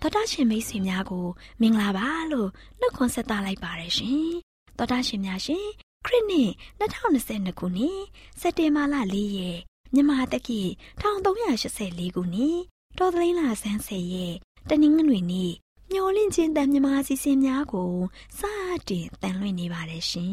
တော်တာရှင်မိတ်ဆွေများကိုမင်္ဂလာပါလို့နှုတ်ခွန်းဆက်သလိုက်ပါရရှင်တော်တာရှင်များရှင်ခရစ်နှစ်2022ခုနှစ်စက်တင်ဘာလ4ရက်မြန်မာတက္ကီ1384ခုနှစ်တော်သလင်းလာဆန်းဆယ်ရက်တနင်္ဂနွေနေ့မျော်လင့်ခြင်းတန်မြမာစီစဉ်များကိုစတင်တန်လွင့်နေပါတယ်ရှင်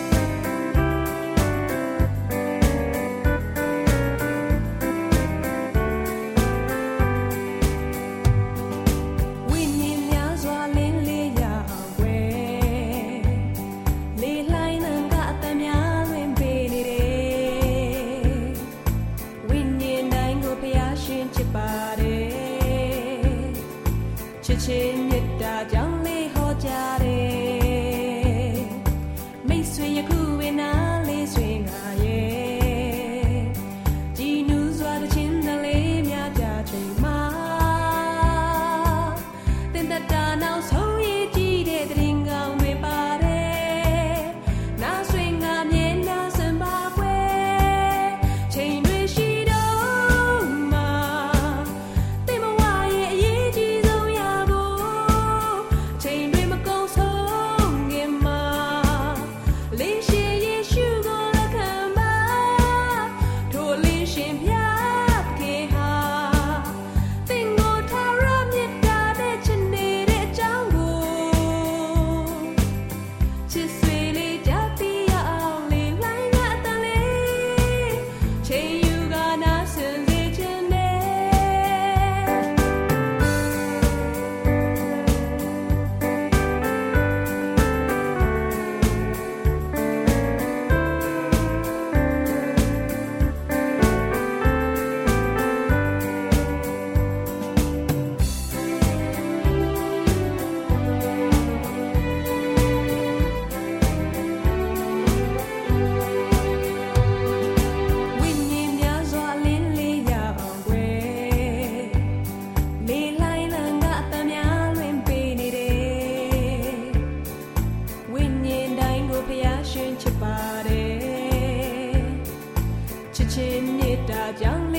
ကြားဝ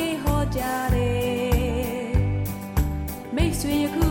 င်ငါ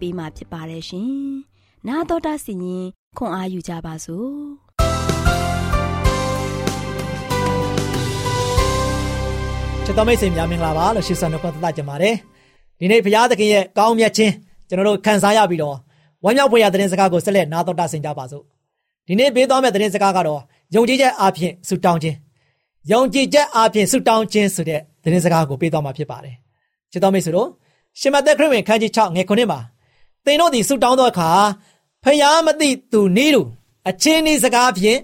ပေးมาဖြစ်ပါတယ်ရှင်။နာတော်တာစီရင်ခွန်အားယူကြပါစို့။ချစ်တတော်မိတ်ဆွေများမင်္ဂလာပါလို့ရှိစွာနှုတ်ခွန်းသက်ကြပါတယ်ဒီနေ့ဘုရားသခင်ရဲ့ကောင်းမြတ်ခြင်းကျွန်တော်တို့ခံစားရပြီးတော့ဝမ်းမြောက်ဖွယ်ရာသတင်းစကားကိုဆက်လက်နားတော်တာဆင်ကြပါစို့ဒီနေ့ပေးသွားမယ့်သတင်းစကားကတော့ယုံကြည်ချက်အပြင်ဆုတောင်းခြင်းယုံကြည်ချက်အပြင်ဆုတောင်းခြင်းဆိုတဲ့သတင်းစကားကိုပေးသွားမှာဖြစ်ပါတယ်ချစ်တော်မိတ်ဆွေတို့ရှင်မသက်ခရစ်ဝင်ခန်းကြီး6ငယ်9မှာ သင်တို့သည်ဆုတောင်းသောအခါဖျားမသိသူနည်းတူအချင်းဤစကားဖြင့်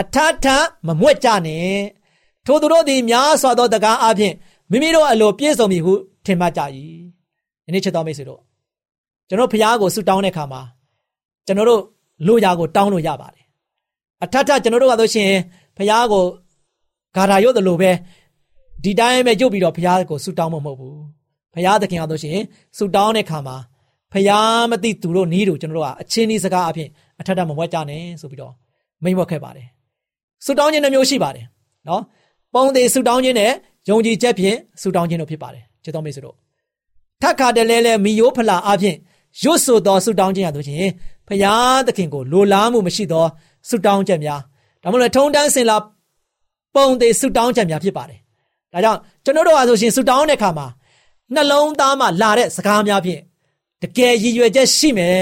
အထထမမွက်ကြနဲ့ထိုသူတို့သည်များစွာသောတကားအပြင်မိမိတို့အလိုပြည့်စုံပြီဟုထင်မှတ်ကြ၏ယနေ့ချစ်တော်မိတ်ဆွေတို့ကျွန်တော်ဖျားကိုဆုတောင်းတဲ့အခါမှာကျွန်တော်တို့လိုရာကိုတောင်းလို့ရပါတယ်အထထကျွန်တော်တို့ကဆိုရှင်ဖျားကိုဂါထာရုပ်တယ်လို့ပဲဒီတိုင်းပဲရုပ်ပြီးတော့ဖျားကိုဆုတောင်းမှာမဟုတ်ဘူးဖျားသခင်ကဆိုရှင်ဆုတောင်းတဲ့အခါမှာ ဖျားမသိသူတို့နီးတို့ကျွန်တော်တို့ကအချင်းဒီစကားအဖြစ်အထက်ထမဝက်ကြနဲ့ဆိုပြီးတော့မိန့်ဝတ်ခဲ့ပါတယ်ဆူတောင်းခြင်းနှမျိုးရှိပါတယ်နော်ပုံသေးဆူတောင်းခြင်းနဲ့ယုံကြည်ချက်ဖြင့်ဆူတောင်းခြင်းတို့ဖြစ်ပါတယ်ချစ်တော်မိတ်ဆွေတို့ထက်ခါတလဲလဲမီယိုးဖလာအဖြစ်ရွတ်ဆိုသောဆူတောင်းခြင်းရတို့ချင်းဖျားသခင်ကိုလိုလားမှုမရှိသောဆူတောင်းချက်များဒါမှမဟုတ်ထုံတန်းစင်လာပုံသေးဆူတောင်းချက်များဖြစ်ပါတယ်ဒါကြောင့်ကျွန်တော်တို့အားဆိုရှင်ဆူတောင်းတဲ့အခါမှာနှလုံးသားမှာလာတဲ့စကားများဖြင့် တကယ်ရည်ရွယ်ချက်ရှိမယ်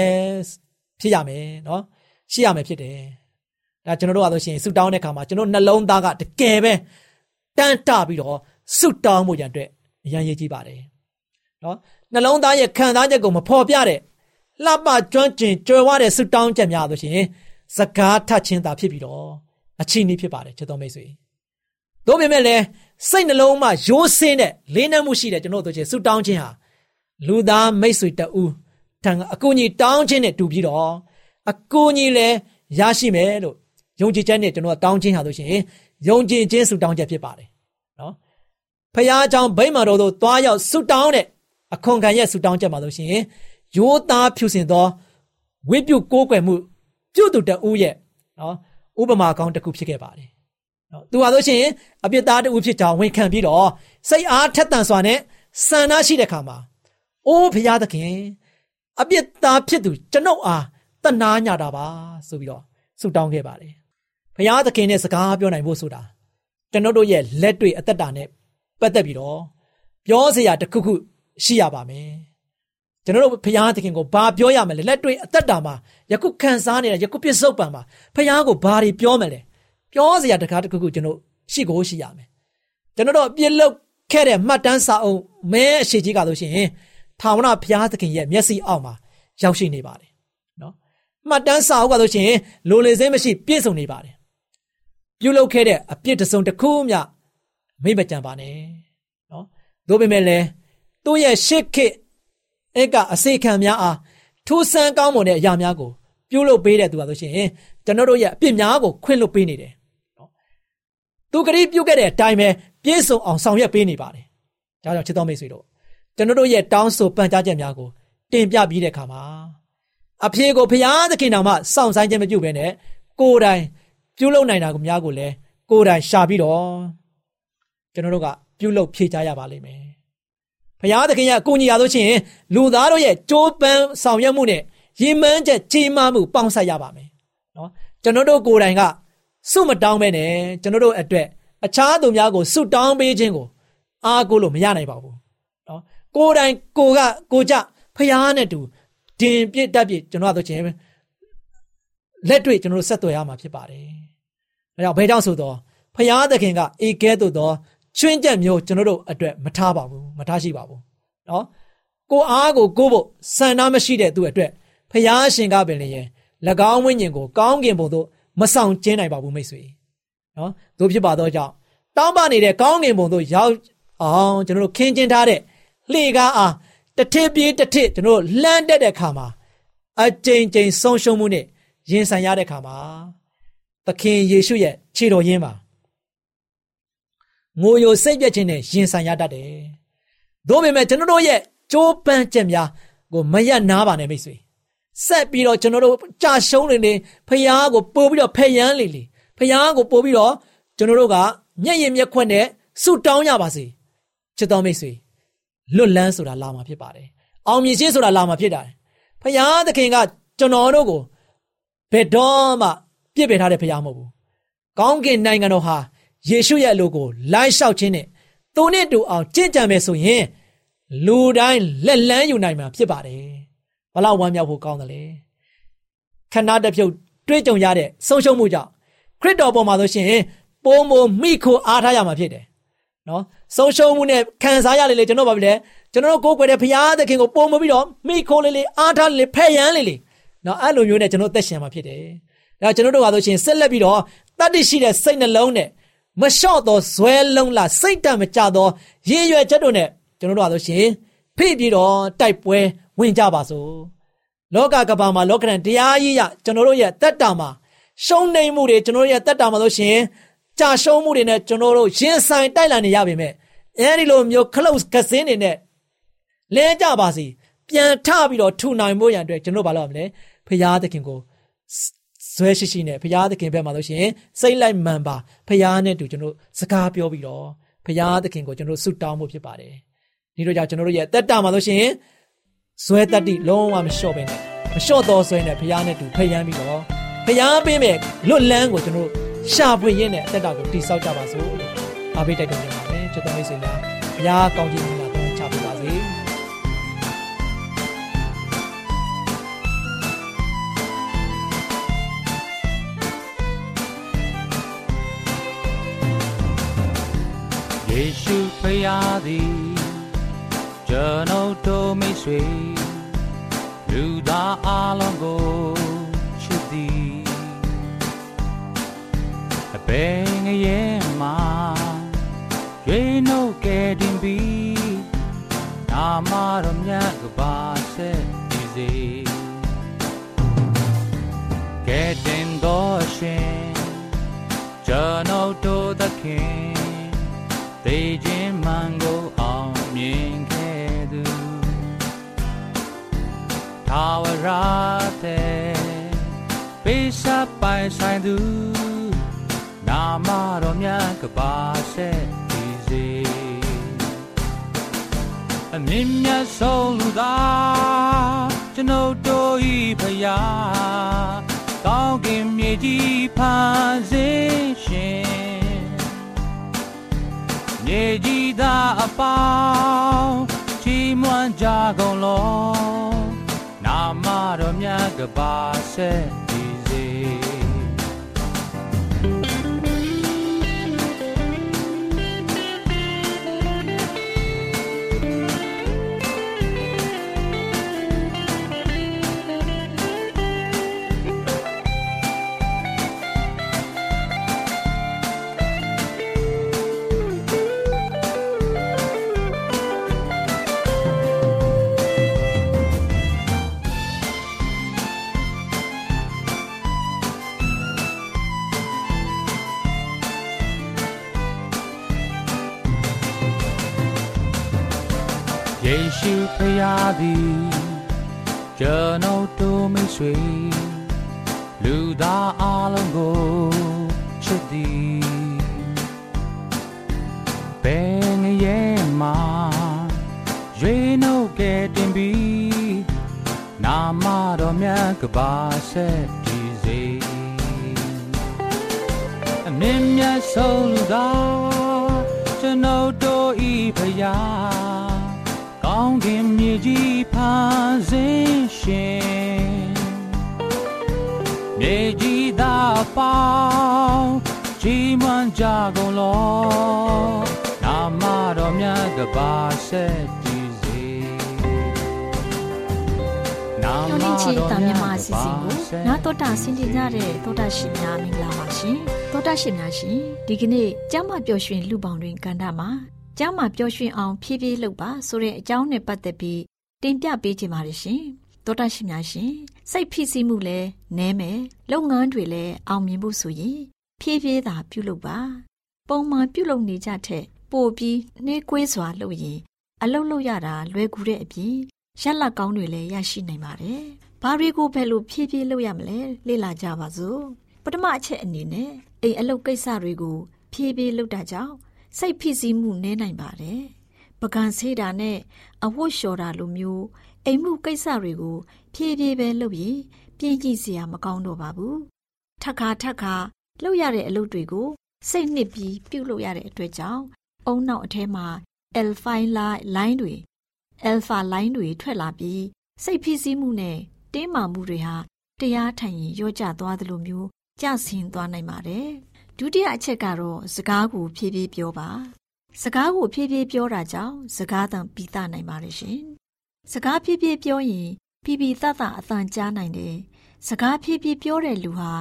ဖြစ်ရမယ်နော်ရှိရမယ်ဖြစ်တယ်ဒါကျွန်တော်တို့ကဆိုရှင်ဆူတောင်းတဲ့အခါမှာကျွန်တော်နှလုံးသားကတကယ်ပဲတန်းတပြီးတော့ဆူတောင်းမှုရန်အတွက်အရန်ရေးကြည့်ပါတယ်နော်နှလုံးသားရဲ့ခံစားချက်ကိုမဖော်ပြတဲ့လှပကျွမ်းကျင်ကြွယ်ဝတဲ့ဆူတောင်းချက်များဆိုရှင်စကားထချင်းသာဖြစ်ပြီးတော့အချင်းဤဖြစ်ပါတယ်ချစ်တော်မိတ်ဆွေတို့ပေမဲ့လည်းစိတ်နှလုံးမှာရိုးစင်းတဲ့လေးနက်မှုရှိတဲ့ကျွန်တော်တို့ချင်းဆူတောင်းခြင်းဟာ လူသားမိတ်ဆွေတအူးထံအကူကြီးတောင်းခြင်းနဲ့တူပြီးတော့အကူကြီးလည်းရရှိမယ်လို့ယုံကြည်ချက်နဲ့ကျွန်တော်တောင်းခြင်းဟာဆိုရှင်ယုံကြည်ခြင်းဆုတောင်းချက်ဖြစ်ပါတယ်နော်ဖခင်အကြောင်းဗိမာန်တော်သို့သွားရောက်ဆုတောင်းတဲ့အခွန်ခံရဲ့ဆုတောင်းချက်ပါလို့ရှင်ရိုးသားဖြူစင်သောဝိပုကိုးကွယ်မှုပြုသူတဦးရဲ့နော်ဥပမာကောင်းတစ်ခုဖြစ်ခဲ့ပါတယ်နော်သူဟာဆိုရှင်အပြစ်သားတဦးဖြစ်ကြောင်းဝန်ခံပြီးတော့စိတ်အားထက်သန်စွာနဲ့ဆန္ဒရှိတဲ့ခါမှာ အိုးဖခင်သခင်အပြစ်သားဖြစ်သူကျွန်ုပ်အားတနာညတာပါဆိုပြီးတော့ဆုတောင်းခဲ့ပါတယ်ဘုရားသခင်နဲ့စကားပြောနိုင်ဖို့ဆိုတာကျွန်တော်တို့ရဲ့လက်တွေ့အသက်တာနဲ့ပတ်သက်ပြီးတော့ပြောစရာတစ်ခုခုရှိရပါမယ်ကျွန်တော်တို့ဘုရားသခင်ကိုဘာပြောရမလဲလက်တွေ့အသက်တာမှာယခုခံစားနေတဲ့ယခုပြစ္ဆုတ်ပံမှာဘုရားကိုဘာတွေပြောမလဲပြောစရာတကားတစ်ခုခုကျွန်တော်ရှိကိုရှိရမယ်ကျွန်တော်တို့ပြစ်လုတ်ခဲ့တဲ့မှတ်တမ်းစာအုပ်မဲအရှိကြီးကဆိုရှင် ထာဝရဘုရားသခင်ရဲ့မျက်စိအောက်မှာရောက်ရှိနေပါတယ်နော်မှတ်တမ်းစာအုပ်ကဆိုရှင်လိုလေစင်းမရှိပြည့်စုံနေပါတယ်ပြုလုပ်ခဲ့တဲ့အပြစ်တစုံတစ်ခုမျှမိမကြံပါနဲ့နော်သို့ပေမဲ့လည်းသူ့ရဲ့ရှစ်ခေအဲ့ကအစေခံများအားထူးဆန်းကောင်းမွန်တဲ့အရာများကိုပြုလုပ်ပေးတဲ့သူပါဆိုရှင်ကျွန်တော်တို့ရဲ့အပြစ်များကိုခွင့်လွှတ်ပေးနေတယ်နော်သူကတိပြုခဲ့တဲ့အတိုင်းပဲပြည့်စုံအောင်ဆောင်ရွက်ပေးနေပါတယ်ဒါကြောင့်ချစ်တော်မိတ်ဆွေတို့ ကျွန်တော်တို့ရဲ့တောင်းဆိုပန်ကြားချက်များကိုတင်ပြပြီးတဲ့အခါမှာအဖေကိုဘုရားသခင်တော်မှစောင့်ဆိုင်ခြင်းမပြုဘဲနဲ့ကိုယ်တိုင်ပြုလုပ်နိုင်တာကိုများကိုလည်းကိုယ်တိုင်ရှာပြီးတော့ကျွန်တော်တို့ကပြုလုပ်ဖြည့်ချရပါလိမ့်မယ်။ဘုရားသခင်ရဲ့အကူအညီရလို့ချင်းလူသားတို့ရဲ့ကြိုးပမ်းဆောင်ရွက်မှုနဲ့ရည်မှန်းချက်ကြီးမားမှုပေါင်းစပ်ရပါမယ်။နော်ကျွန်တော်တို့ကိုယ်တိုင်ကစုမတောင်းပဲနဲ့ကျွန်တော်တို့အတွက်အခြားသူများကိုစုတောင်းပေးခြင်းကိုအားကိုးလို့မရနိုင်ပါဘူး။နော် ကိုယ်တိုင်ကိုကကိုကြဖျားနဲ့တူတင်ပြစ်တက်ပြစ်ကျွန်တော်တို့ချင်းလက်တွေ့ကျွန်တော်တို့ဆက်သွယ်ရမှာဖြစ်ပါတယ်။ဒါကြောင့်ဘယ်ကြောင့်ဆိုတော့ဖျားသခင်ကအေကဲသို့သောချွင်းချက်မျိုးကျွန်တော်တို့အတွက်မထားပါဘူးမထားရှိပါဘူး။နော်ကိုအားကိုကိုဖို့စံနာမရှိတဲ့သူအတွက်ဖျားရှင်ကပင်လည်း၎င်းဝိညာဉ်ကိုကောင်းကင်ဘုံသို့မဆောင်ကျင်းနိုင်ပါဘူးမိတ်ဆွေ။နော်တို့ဖြစ်ပါတော့ကြောင့်တောင်းပနေတဲ့ကောင်းကင်ဘုံသို့ရောက်အောင်ကျွန်တော်တို့ခင်းကျင်းထားတဲ့ လှေကားအားတစ်ထစ်ပြေးတစ်ထစ်ကျွန်တော်လှမ်းတက်တဲ့ခါမှာအကြိမ်ကြိမ်ဆုံးရှုံးမှုနဲ့ရင်ဆိုင်ရတဲ့ခါမှာသခင်ယေရှုရဲ့ခြေတော်ရင်းမှာငိုယိုစိတ်ပြက်ခြင်းနဲ့ရင်ဆိုင်ရတတ်တယ်။သို့ပေမဲ့ကျွန်တော်တို့ရဲ့ကြိုးပမ်းချက်များကိုမရနားပါနဲ့မိတ်ဆွေ။ဆက်ပြီးတော့ကျွန်တော်တို့ကြာရှုံးနေနေဖះကိုပို့ပြီးတော့ဖယမ်းလေလေဖះကိုပို့ပြီးတော့ကျွန်တော်တို့ကမျက်ရည်မျက်ခွက်နဲ့ဆုတောင်းကြပါစေ။ချစ်တော်မိတ်ဆွေ လွတ်လန်းဆိုတာလာမှာဖြစ်ပါတယ်။အောင်မြင်ခြင်းဆိုတာလာမှာဖြစ်တယ်။ဖခင်သခင်ကကျွန်တော်တို့ကိုဘယ်တော့မှပြစ်ပယ်ထားတဲ့ဖခင်မဟုတ်ဘူး။ကောင်းကင်နိုင်ငံတော်ဟာယေရှုရဲ့အလိုကိုလိုက်လျှောက်ခြင်းနဲ့သူနဲ့တူအောင်ကြင်ကြံမယ်ဆိုရင်လူတိုင်းလက်လန်းယူနိုင်မှာဖြစ်ပါတယ်ဘလောက်ဝမ်းမြောက်ဖို့ကောင်းတယ်လေခဏတစ်ဖြုတ်တွေးကြုံရတဲ့ဆုံးရှုံးမှုကြောင့်ခရစ်တော်ပေါ်မှာဆိုရှင်ပိုးမိုမိခိုအားထားရမှာဖြစ်တယ်နော် ဆုံးရှုံးမှုနဲ့ခံစားရလေလေကျွန်တော်ဘာဖြစ်လဲကျွန်တော်ကိုးကွယ်တဲ့ဘုရားသခင်ကိုပုံမပြီးတော့မိခိုလေးလေးအားထားလေးဖဲ့ရန်လေးလေးနော်အဲ့လိုမျိုးနဲ့ကျွန်တော်သက်ရှင်မှာဖြစ်တယ်ဒါကျွန်တော်တို့ကဆိုရှင်ဆက်လက်ပြီးတော့တတ္တိရှိတဲ့စိတ်နှလုံးနဲ့မလျှော့သောဇွဲလုံးလားစိတ်တံမကြသောရည်ရွယ်ချက်တို့နဲ့ကျွန်တော်တို့ကဆိုရှင်ဖိပြီးတော့တိုက်ပွဲဝင်ကြပါစို့လောကကဘာမှာလောကရန်တရားကြီးရကျွန်တော်တို့ရဲ့တက်တာမှာရှုံးနေမှုတွေကျွန်တော်တို့ရဲ့တက်တာမှာဆိုရှင်ကြာရှုံးမှုတွေနဲ့ကျွန်တော်တို့ရင်ဆိုင်တိုက်လာနေရပါမယ် အဲဒီလိုမျိုး close ကစင်းနေနဲ့လဲကြပါစီပြန်ထပြီးတော့ထူနိုင်ဖို့ရန်အတွက်ကျွန်တော်ဘာလုပ်ရမလဲဖရာသခင်ကိုဇွဲရှိရှိနဲ့ဖရာသခင်ဘက်မှာလို့ရှိရင်စိတ်လိုက်မှန်ပါဖရာနဲ့တူကျွန်တော်စကားပြောပြီးတော့ဖရာသခင်ကိုကျွန်တော်ဆုတောင်းဖို့ဖြစ်ပါတယ်ဒီလိုကြောင့်ကျွန်တော်တို့ရဲ့တက်တာမှာလို့ရှိရင်ဇွဲတက်တိလုံးဝမလျှော့ပဲနဲ့မလျှော့တော့ဇွဲနဲ့ဖရာနဲ့တူဖယမ်းပြီးတော့ဖျားပေးမဲ့လွတ်လန်းကိုကျွန်တော်ရှာဖွေရင်းနဲ့အသက်တာကိုတိဆောက်ကြပါစို့အားပေးတိုက်တွန်းနေပါတယ် ချစ်တော်မိတ်ဆွေများဘုရားကောင်းကြီးမင်္ဂလာပေါင်းချပေးပါစေယေရှုဖရာသည်ကျွန်ုပ်တို့မိတ်ဆွေလူသားအလုံးကိုချစ်သည်အပင်ငရဲ့မှာ ရွေးနှုတ်ကဲတင်ပြီးနာမတော်မြတ်ကပါဆက်ဒီစေကဲတင်တော်ရှင်ကျွန်ုပ်တို့သခင်သေခြင်း မှန်ကိုအောင်မြင်ခဲ့သူထာဝရတဲ့ပိစပိုင်ဆိုင်သူနာမတော်မြတ်ကပါဆက်ဒီစေအမြင့်မြတ်ဆုံးလူသာကျွန်ုပ်တို့ဤဖရာကောင်းကင်မြေကြီးဖန်ဆင်းရှင်မြေကြီးသားအပေါင်းချီးမွမ်းကြကုန်လောနာမတော်မြတ်ကပါဆက် ရှုဖရာသည်ကျွန်ုပ်တို့မိတ်ဆွေလူသားအလုံးကိုချစ်သည်ဘယ်ငရဲ့မှာရွေးနှုတ်ကဲတင်ပြီးနာမတော်မြတ်ကပါဆက်ဒီစေအမြင့်မြတ်ဆုံးလူသားကျွန်ုပ်တို့ဤဖရာ ကောင်းကင်မြေကြီးဖန်ဆင်းရှင်မြေကြီးသားပေါင်းကြီးမွန်ကြကုန်လောနာမတော်မြတ်ကပါဆက်တည်စေနာညော်လင့်ချီတာမြန်မာအစီအစဉ်ကိုနာတော်တာဆင်တင်ကြတဲ့တောတာရှင်များမင်္ဂလာပါရှင်တောတာရှင်များရှင်ဒီကနေ့ကျမ်းမာပျော်ရွှင်လူပေါင်းတွင်ကန္တာမှာ ကျမ်းမာပျော်ရွှင်အောင်ဖြည်းဖြည်းလုပ်ပါဆိုတဲ့အကြောင်းနဲ့ပတ်သက်ပြီးတင်ပြပေးချင်ပါတယ်ရှင်တောတာရှင်များရှင်စိတ်ဖိစီးမှုလည်းနည်းမယ်လုပ်ငန်းတွေလည်းအောင်မြင်ဖို့ဆိုရင်ဖြည်းဖြည်းသာပြုလုပ်ပါပုံမှန်ပြုလုပ်နေကြတဲ့ပိုပြီးနှဲကွေးစွာလုပ်ရင်အလုပ်လုပ်ရတာလွယ်ကူတဲ့အပြင်ရက်လက်ကောင်းတွေလည်းရရှိနိုင်ပါတယ်။ဘာတွေကိုဘယ်လိုဖြည်းဖြည်းလုပ်ရမလဲလေ့လာကြပါစို့။ပထမအချက်အနေနဲ့အိမ်အလုပ်ကိစ္စတွေကိုဖြည်းဖြည်းလုပ်တာကြောင့် စိတ်ဖိစီးမှုနည်းနိုင်ပါတယ်။ပကံဆေးတာနဲ့အဝတ်လျှော်တာလိုမျိုးအိမ်မှုကိစ္စတွေကိုဖြည်းဖြည်းပဲလုပ်ရင်ပြင်းကြည့်စရာမကောင်းတော့ပါဘူး။ထပ်ခါထပ်ခါလုပ်ရတဲ့အလုပ်တွေကိုစိတ်နှစ်ပြီးပြုတ်လုပ်ရတဲ့အတွက်ကြောင့်အုံနောက်အထဲမှာ alpha လိုင်းတွေ alpha လိုင်းတွေထွက်လာပြီးစိတ်ဖိစီးမှုနဲ့တင်းမာမှုတွေဟာတရားထိုင်ရင်ရော့ကျသွားသလိုမျိုးကျဆင်းသွားနိုင်ပါတယ်။ ဒုတိယအချက်ကတော့စကားကိုဖြည်းဖြည်းပြောပါ။စကားကိုဖြည်းဖြည်းပြောတာကြောင့်စကားသံပြီးသားနိုင်ပါတယ်ရှင်။စကားဖြည်းဖြည်းပြောရင်ဖြည်းဖြည်းသသအသံကြားနိုင်တယ်။စကားဖြည်းဖြည်းပြောတဲ့လူဟာ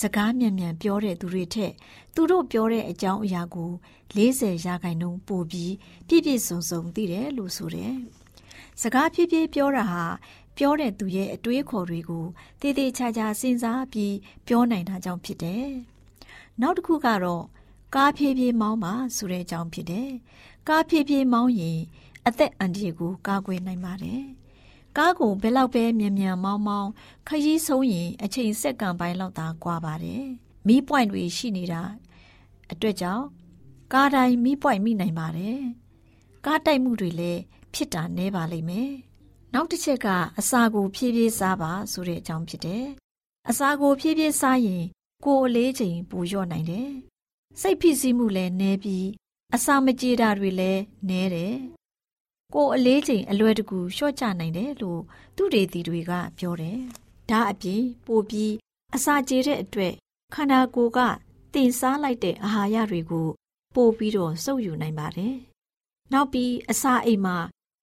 စကားမြန်မြန်ပြောတဲ့သူတွေထက်သူတို့ပြောတဲ့အကြောင်းအရာကို40ရာခိုင်နှုန်းပိုပြီးပြည့်ပြည့်စုံစုံသိတယ်လို့ဆိုတယ်။စကားဖြည်းဖြည်းပြောတာဟာပြောတဲ့သူရဲ့အတွေးခေါ်တွေကိုတည်တည်ချာချာစဉ်းစားပြီးပြောနိုင်တာကြောင့်ဖြစ်တယ်။ နောက်တစ်ခုကတော့ကားဖြည်းဖြည်းမောင်းပါဆိုတဲ့အကြောင်းဖြစ်တယ်။ကားဖြည်းဖြည်းမောင်းရင်အသက်အန္တရာယ်ကိုကာကွယ်နိုင်ပါတယ်။ကားကိုဘယ်လောက်ပဲမြန်မြန်မောင်းမောင်းခရီးဆုံးရင်အချိန်စက္ကန့်ပိုင်းလောက်သာကွာပါတယ်။မီးပွိုင်တွေရှိနေတာအတွက်ကြောင့်ကားတိုင်းမီးပွိုင်မိနိုင်ပါတယ်။ကားတိုက်မှုတွေလည်းဖြစ်တာနည်းပါလိမ့်မယ်။နောက်တစ်ချက်ကအစာကိုဖြည်းဖြည်းစားပါဆိုတဲ့အကြောင်းဖြစ်တယ်။အစာကိုဖြည်းဖြည်းစားရင် ကိုယ်အလေးချိန်ပိုလျော့နိုင်တယ်။စိတ်ဖိစီးမှုလည်းနည်းပြီးအစာမကြေတာတွေလည်းနည်းတယ်။ကိုယ်အလေးချိန်အလွယ်တကူလျှော့ချနိုင်တယ်လို့သူတေသီတွေကပြောတယ်။ဒါအပြင်ပိုပြီးအစာကြေတဲ့အတွက်ခန္ဓာကိုယ်ကတင်စားလိုက်တဲ့အာဟာရတွေကို ပို့ပြီးတော့စုပ်ယူနိုင်ပါတယ်။နောက်ပြီးအစာအိမ်မှာ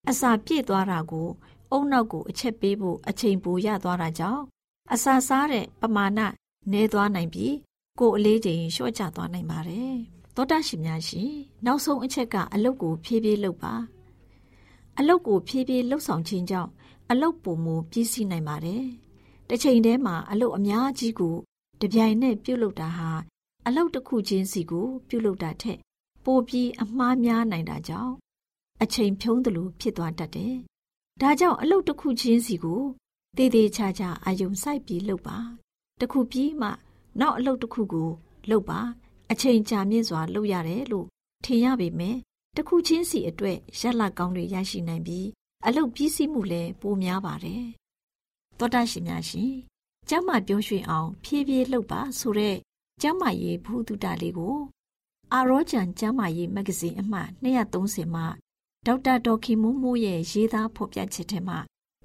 အစာပြည့်သွားတာကို အုံနောက်ကိုအချက်ပေးဖို့အချိန်ပိုရသွားတာကြောင့်အစာစားတဲ့ပမာဏ နည်းသွားနိုင်ပြီးကိုယ်အလေးချိန်လျှော့ချသွားနိုင်ပါတယ်။သောတာရှင်များရှင်နောက်ဆုံးအချက်ကအလုတ်ကိုဖြည်းဖြည်းလုပ်ပါ။အလုတ်ကိုဖြည်းဖြည်းလှုပ်ဆောင်ခြင်းကြောင့်အလုတ်ပုံမူပြည့်စည်နိုင်ပါတယ်။တစ်ချိန်တည်းမှာအလုတ်အများကြီးကိုတပြိုင်နက်ပြုတ်လုတာဟာအလုတ်တစ်ခုချင်းစီကို ပြုတ်လုတာထက် ပိုပြီးအမှားများနိုင်တာကြောင့်အချိန်ဖြုံးသလိုဖြစ်သွားတတ်တယ်ဒါကြောင့်အလုပ်တစ်ခုချင်းစီကိုတည်တည်ချာချာအာယုံစိုက်ပြီးလုပ်ပါ တခုပြီးမှနောက်အလုပ်တစ်ခုကိုလုပ်ပါအချိန်ကြာမြင့်စွာလုပ်ရတယ်လို့ထင်ရပေမဲ့တခုချင်းစီအတွက်ရက်လက်ကောင်းတွေရရှိနိုင်ပြီးအလုပ်ပြီးစီးမှုလည်းပိုများပါတယ်သောတာရှင်များရှင်ကျမ်းမာပြောရွှင်အောင် ဖြည်းဖြည်းလှုပ်ပါဆိုတဲ့ကျမ်းမာရေးဘုဒ္ဓတာလေးကိုအာရောဂျန်ကျမ်းမာရေးမဂ္ဂဇင်းအမှတ်230မှာဒေါက်တာဒေါ်ခင်မိုးမိုးရဲ့ရေးသားဖော်ပြချက်ထဲမှာ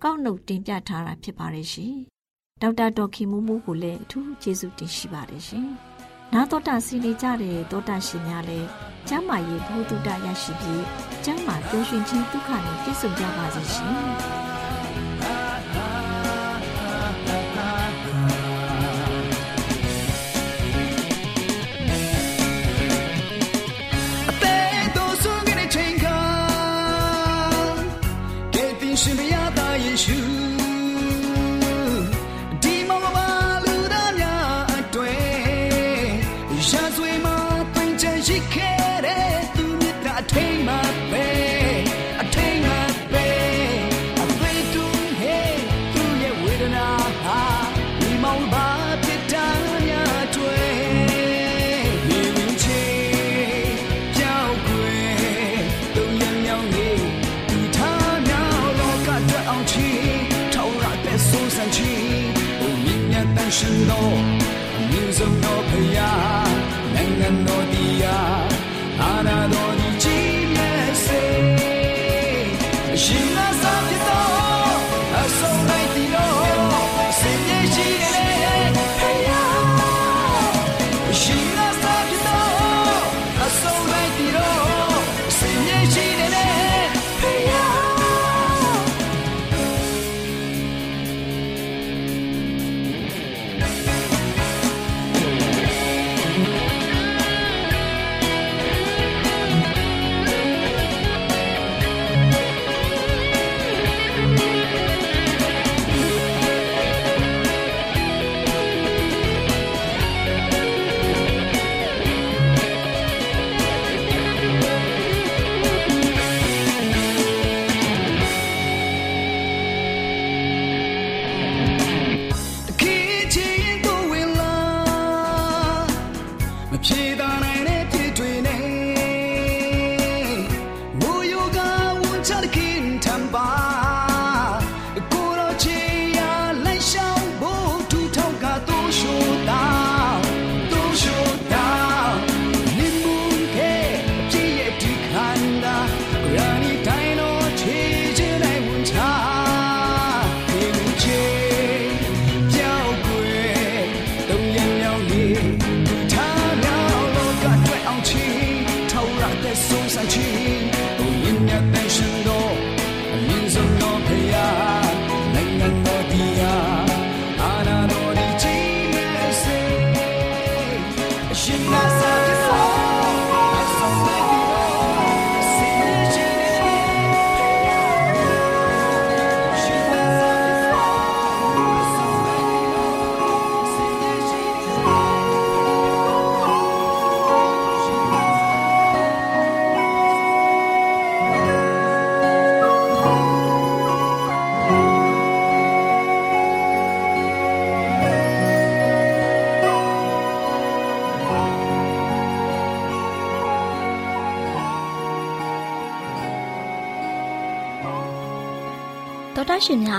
ကောက်နှုတ်တင်ပြထားတာဖြစ်ပါတယ်ရှင်။ ဒေါက်တာဒေါ်ခင်မိုးမိုးကိုလည်းအထူးကျေးဇူးတင်ရှိပါတယ်ရှင်။နာတော်တာစီနေကြတဲ့တောတာရှင်များလည်းကျမ်းမာရေးဘုဒ္ဓတရရှိပြီးကျမ်းမာပျော်ရွှင်ခြင်းဒုက္ခနဲ့ပြည့်စုံကြပါစေရှင်။ ရှင်တော်မြင့်ဆုံးတော်ဖရာနိုင်ငံတော်တရားအာဏာတော်ကြီးကြီးနဲ့စေရှင်